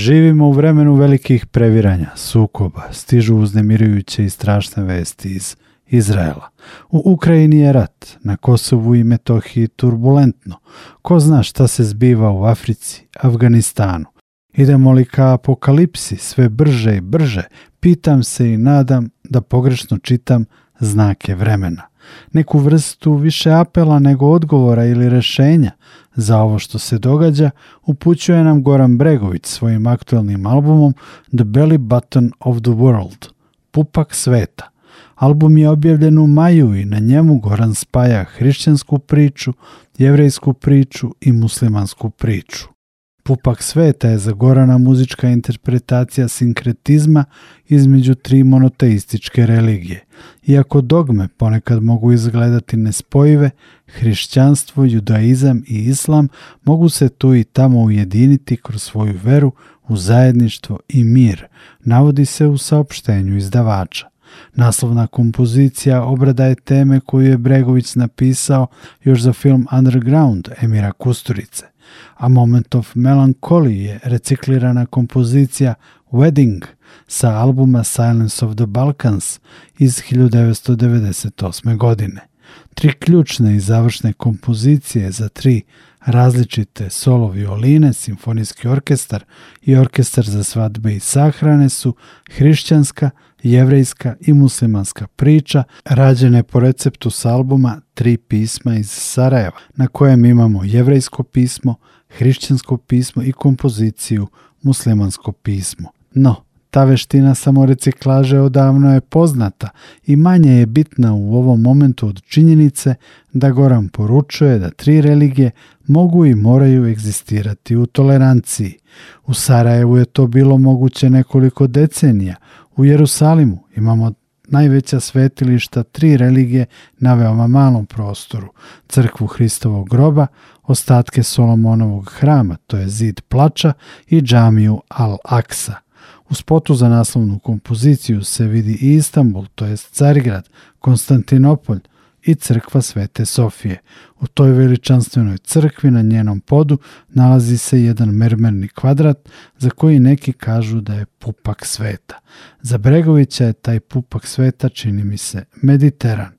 Živimo u vremenu velikih previranja, sukoba, stižu uznemirujuće i strašne vesti iz Izraela. U Ukrajini je rat, na Kosovu i Metohiji turbulentno. Ko zna šta se zbiva u Africi, Afganistanu. Idemo li ka apokalipsi sve brže i brže, pitam se i nadam da pogrešno čitam znake vremena. Neku vrstu više apela nego odgovora ili rešenja za ovo što se događa upućuje nam Goran Bregović svojim aktuelnim albumom The Belly Button of the World, Pupak sveta. Album je objavljen u maju i na njemu Goran spaja hrišćansku priču, jevrejsku priču i muslimansku priču. Pupak sveta je za Gorana muzička interpretacija sinkretizma između tri monoteističke religije. Iako dogme ponekad mogu izgledati nespojive, hrišćanstvo, judaizam i islam mogu se tu i tamo ujediniti kroz svoju veru u zajedništvo i mir, navodi se u saopštenju izdavača. Naslovna kompozicija obrada je teme koju je Bregović napisao još za film Underground Emira Kusturice a Moment of Melancholy je reciklirana kompozicija Wedding sa albuma Silence of the Balkans iz 1998. godine. Tri ključne i završne kompozicije za tri različite solo violine, simfonijski orkestar i orkestar za svadbe i sahrane su hrišćanska, jevrejska i muslimanska priča rađene po receptu s albuma Tri pisma iz Sarajeva, na kojem imamo jevrejsko pismo, hrišćansko pismo i kompoziciju muslimansko pismo. No, ta veština samoreciklaže odavno je poznata i manje je bitna u ovom momentu od činjenice da Goran poručuje da tri religije mogu i moraju egzistirati u toleranciji. U Sarajevu je to bilo moguće nekoliko decenija. U Jerusalimu imamo najveća svetilišta tri religije na veoma malom prostoru, crkvu Hristovog groba, ostatke Solomonovog hrama, to je zid plača i džamiju Al-Aksa. U spotu za naslovnu kompoziciju se vidi i Istanbul, to je Carigrad, Konstantinopolj i crkva Svete Sofije. U toj veličanstvenoj crkvi na njenom podu nalazi se jedan mermerni kvadrat za koji neki kažu da je pupak sveta. Za Bregovića je taj pupak sveta, čini mi se, Mediteran.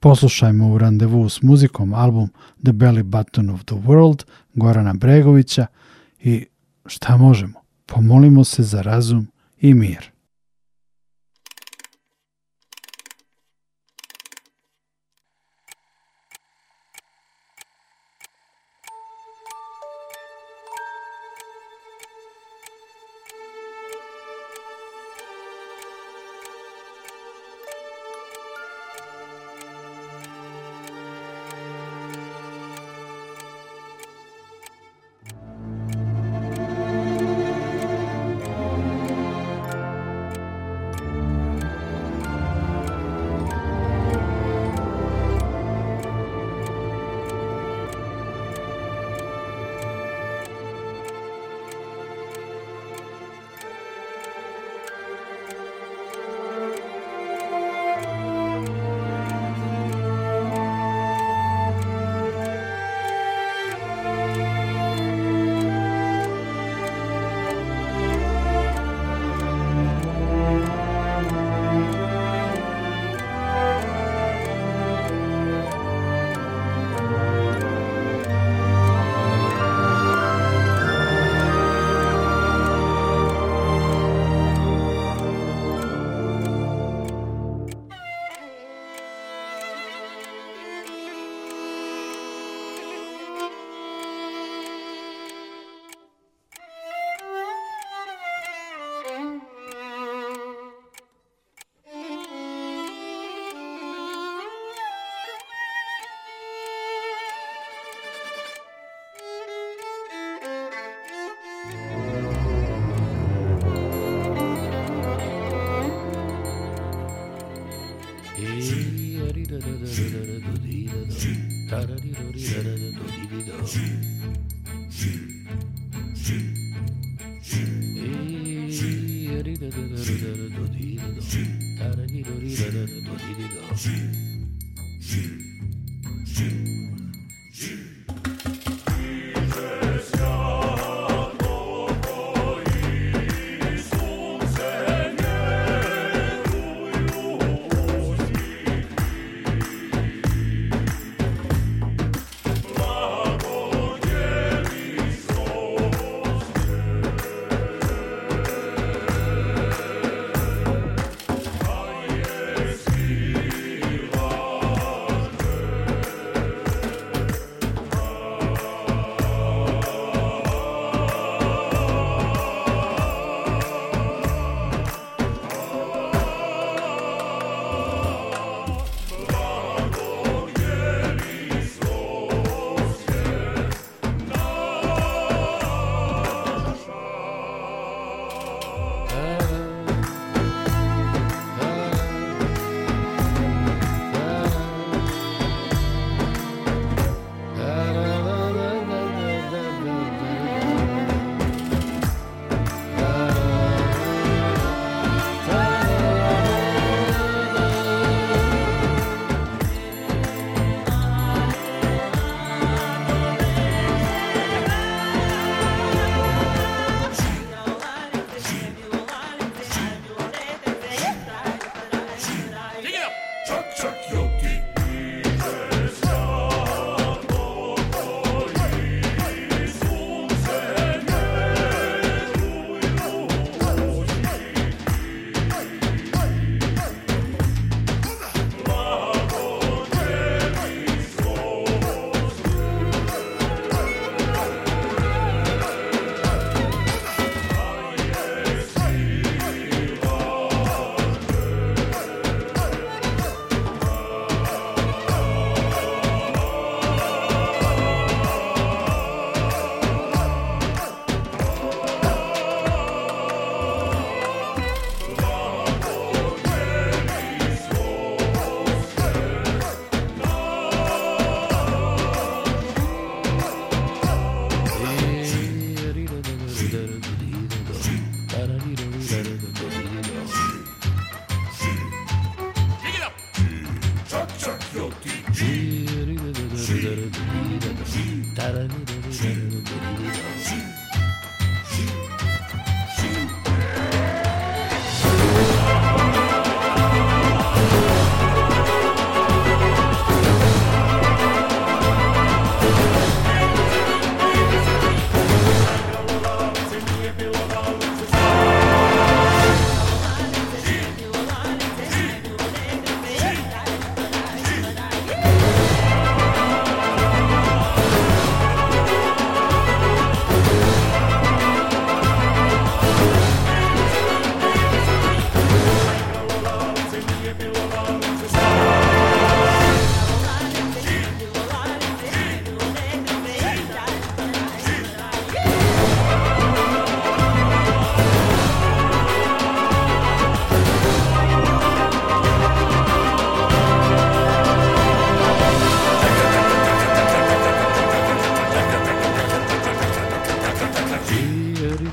Poslušajmo u randevu s muzikom album The Belly Button of the World Gorana Bregovića i šta možemo? Pomolimo se za razum i mir.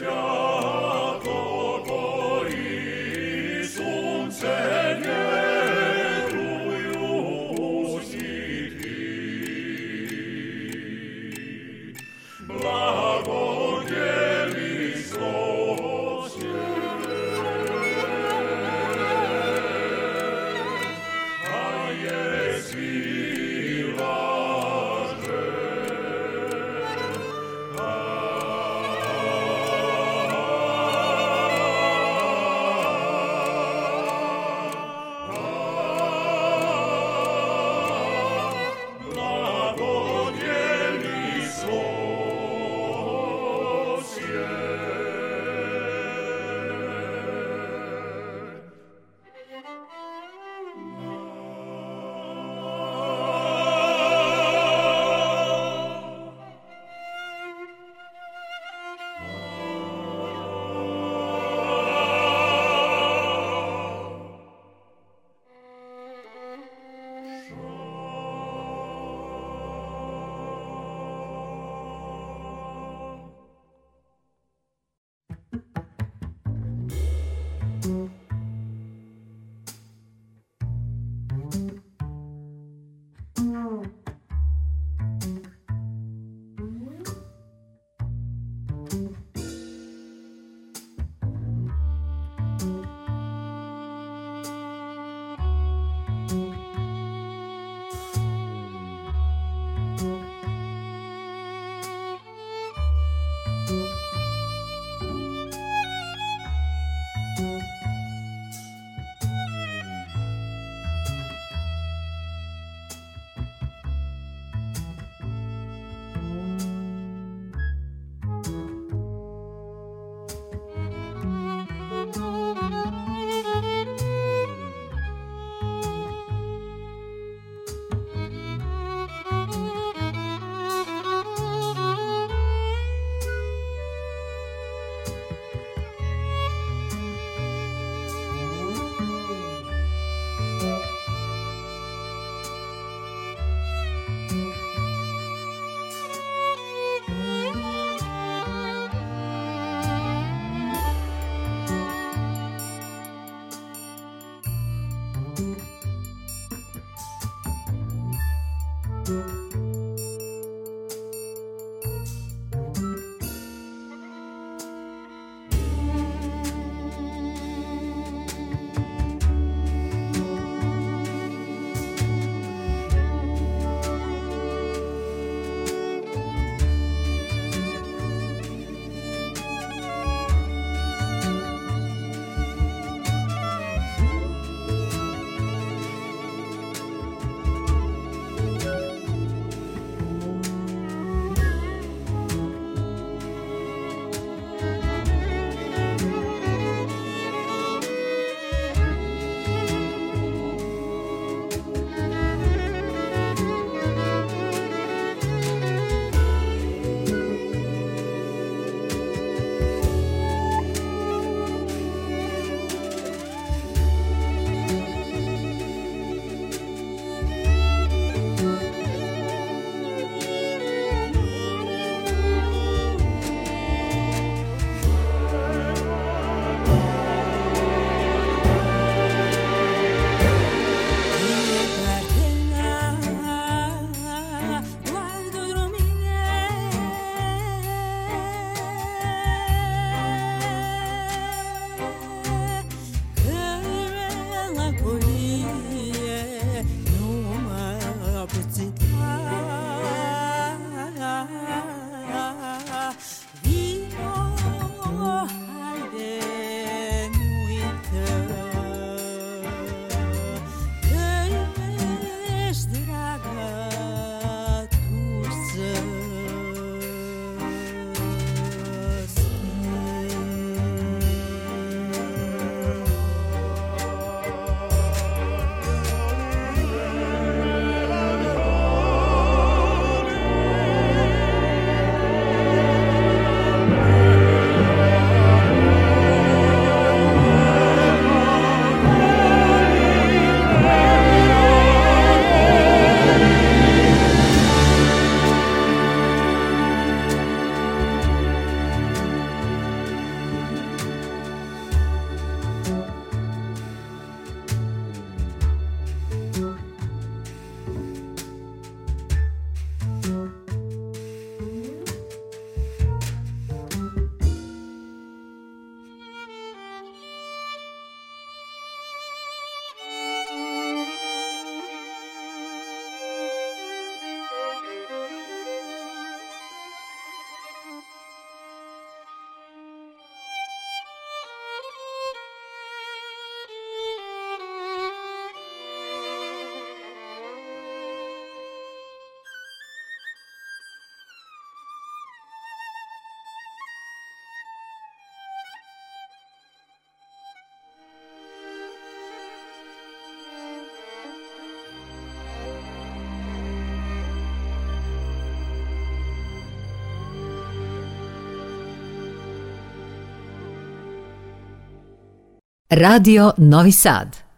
Krishna. Radio Novi Sad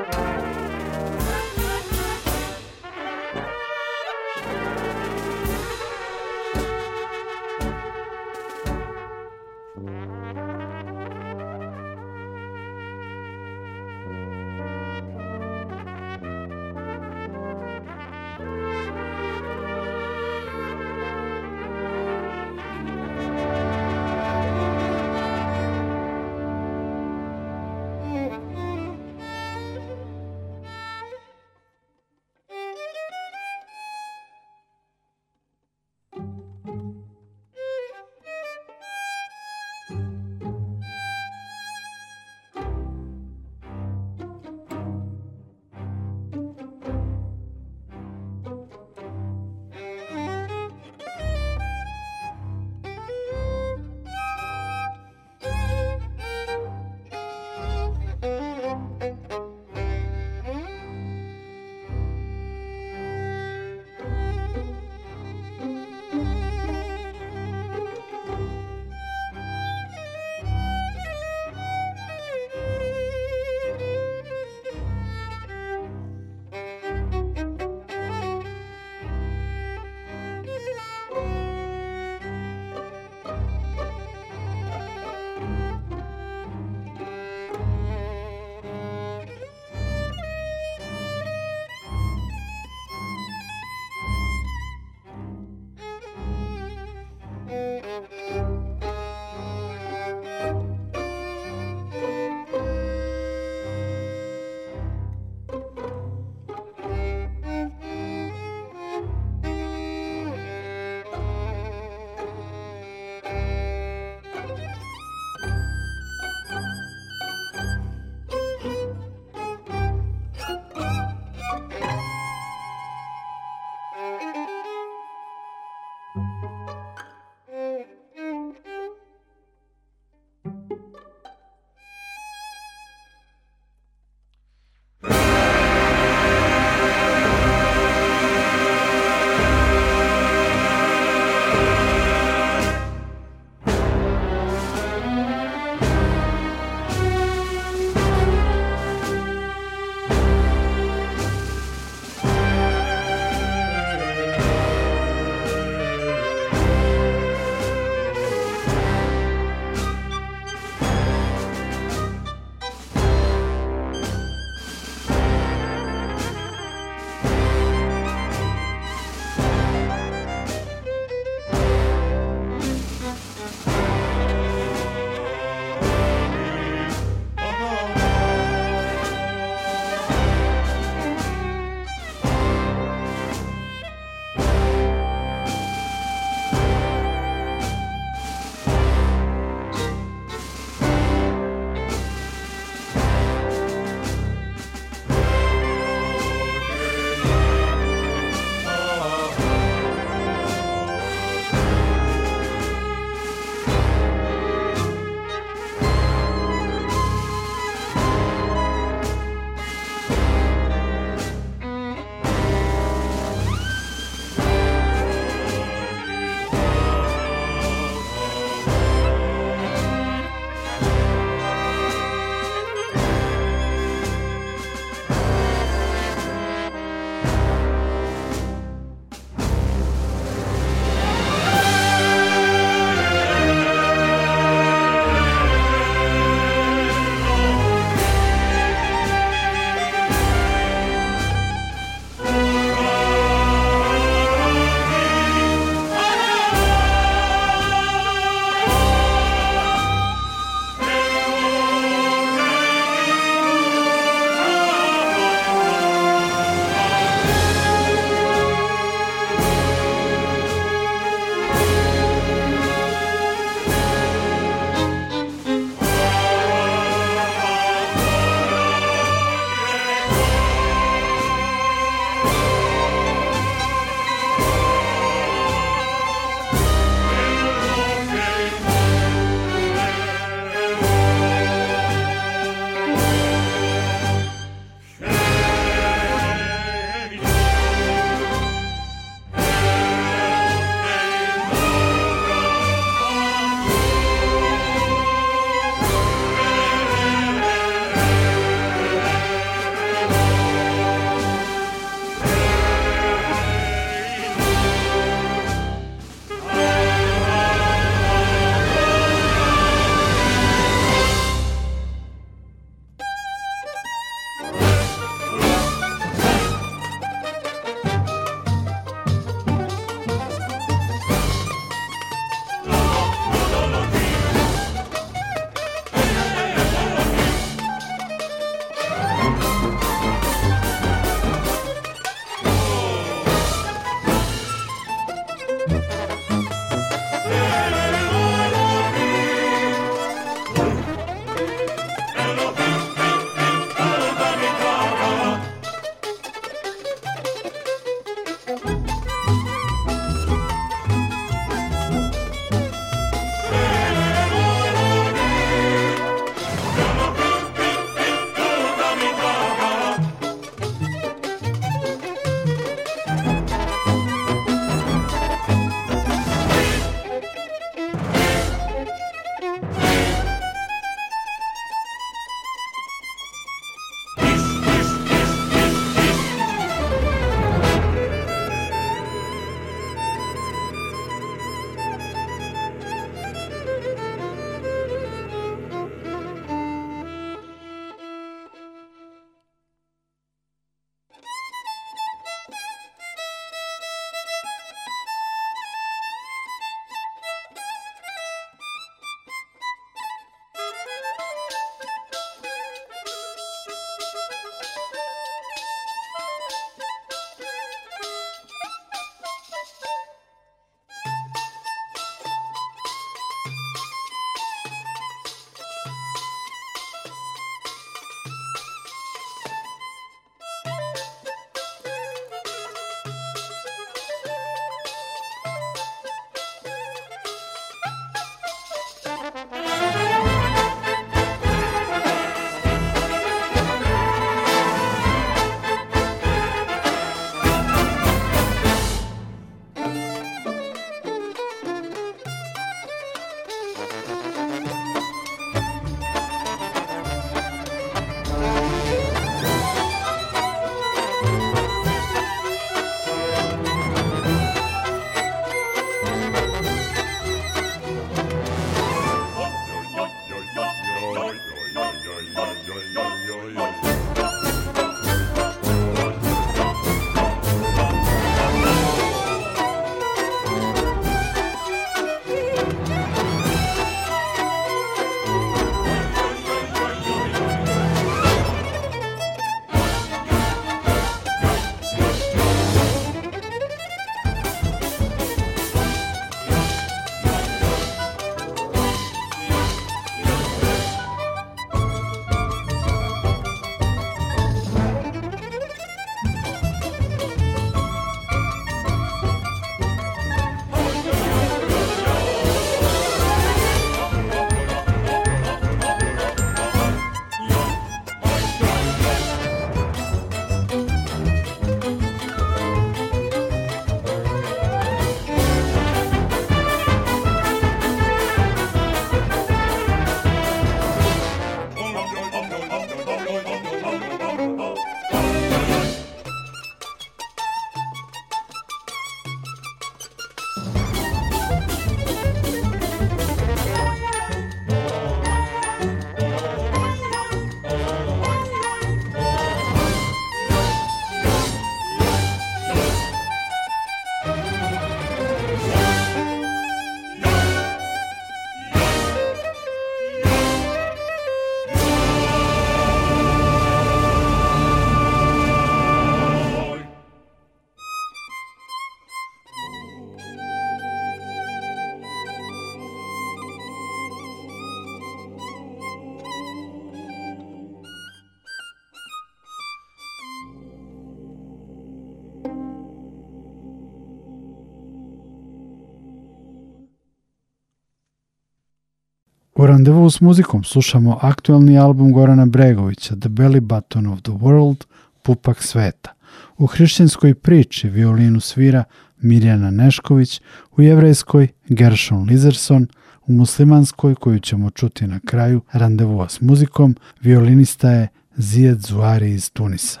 randevu s muzikom slušamo aktuelni album Gorana Bregovića The Belly Button of the World, Pupak sveta. U hrišćanskoj priči violinu svira Mirjana Nešković, u jevrejskoj Gershon Lizerson, u muslimanskoj koju ćemo čuti na kraju randevua s muzikom, violinista je Zijed Zuari iz Tunisa.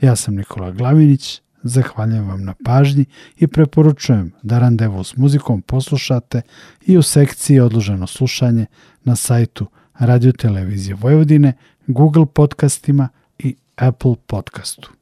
Ja sam Nikola Glavinić, Zahvaljujem vam na pažnji i preporučujem da randevu s muzikom poslušate i u sekciji odloženo slušanje na sajtu Radio Televizije Vojvodine, Google podcastima i Apple podcastu.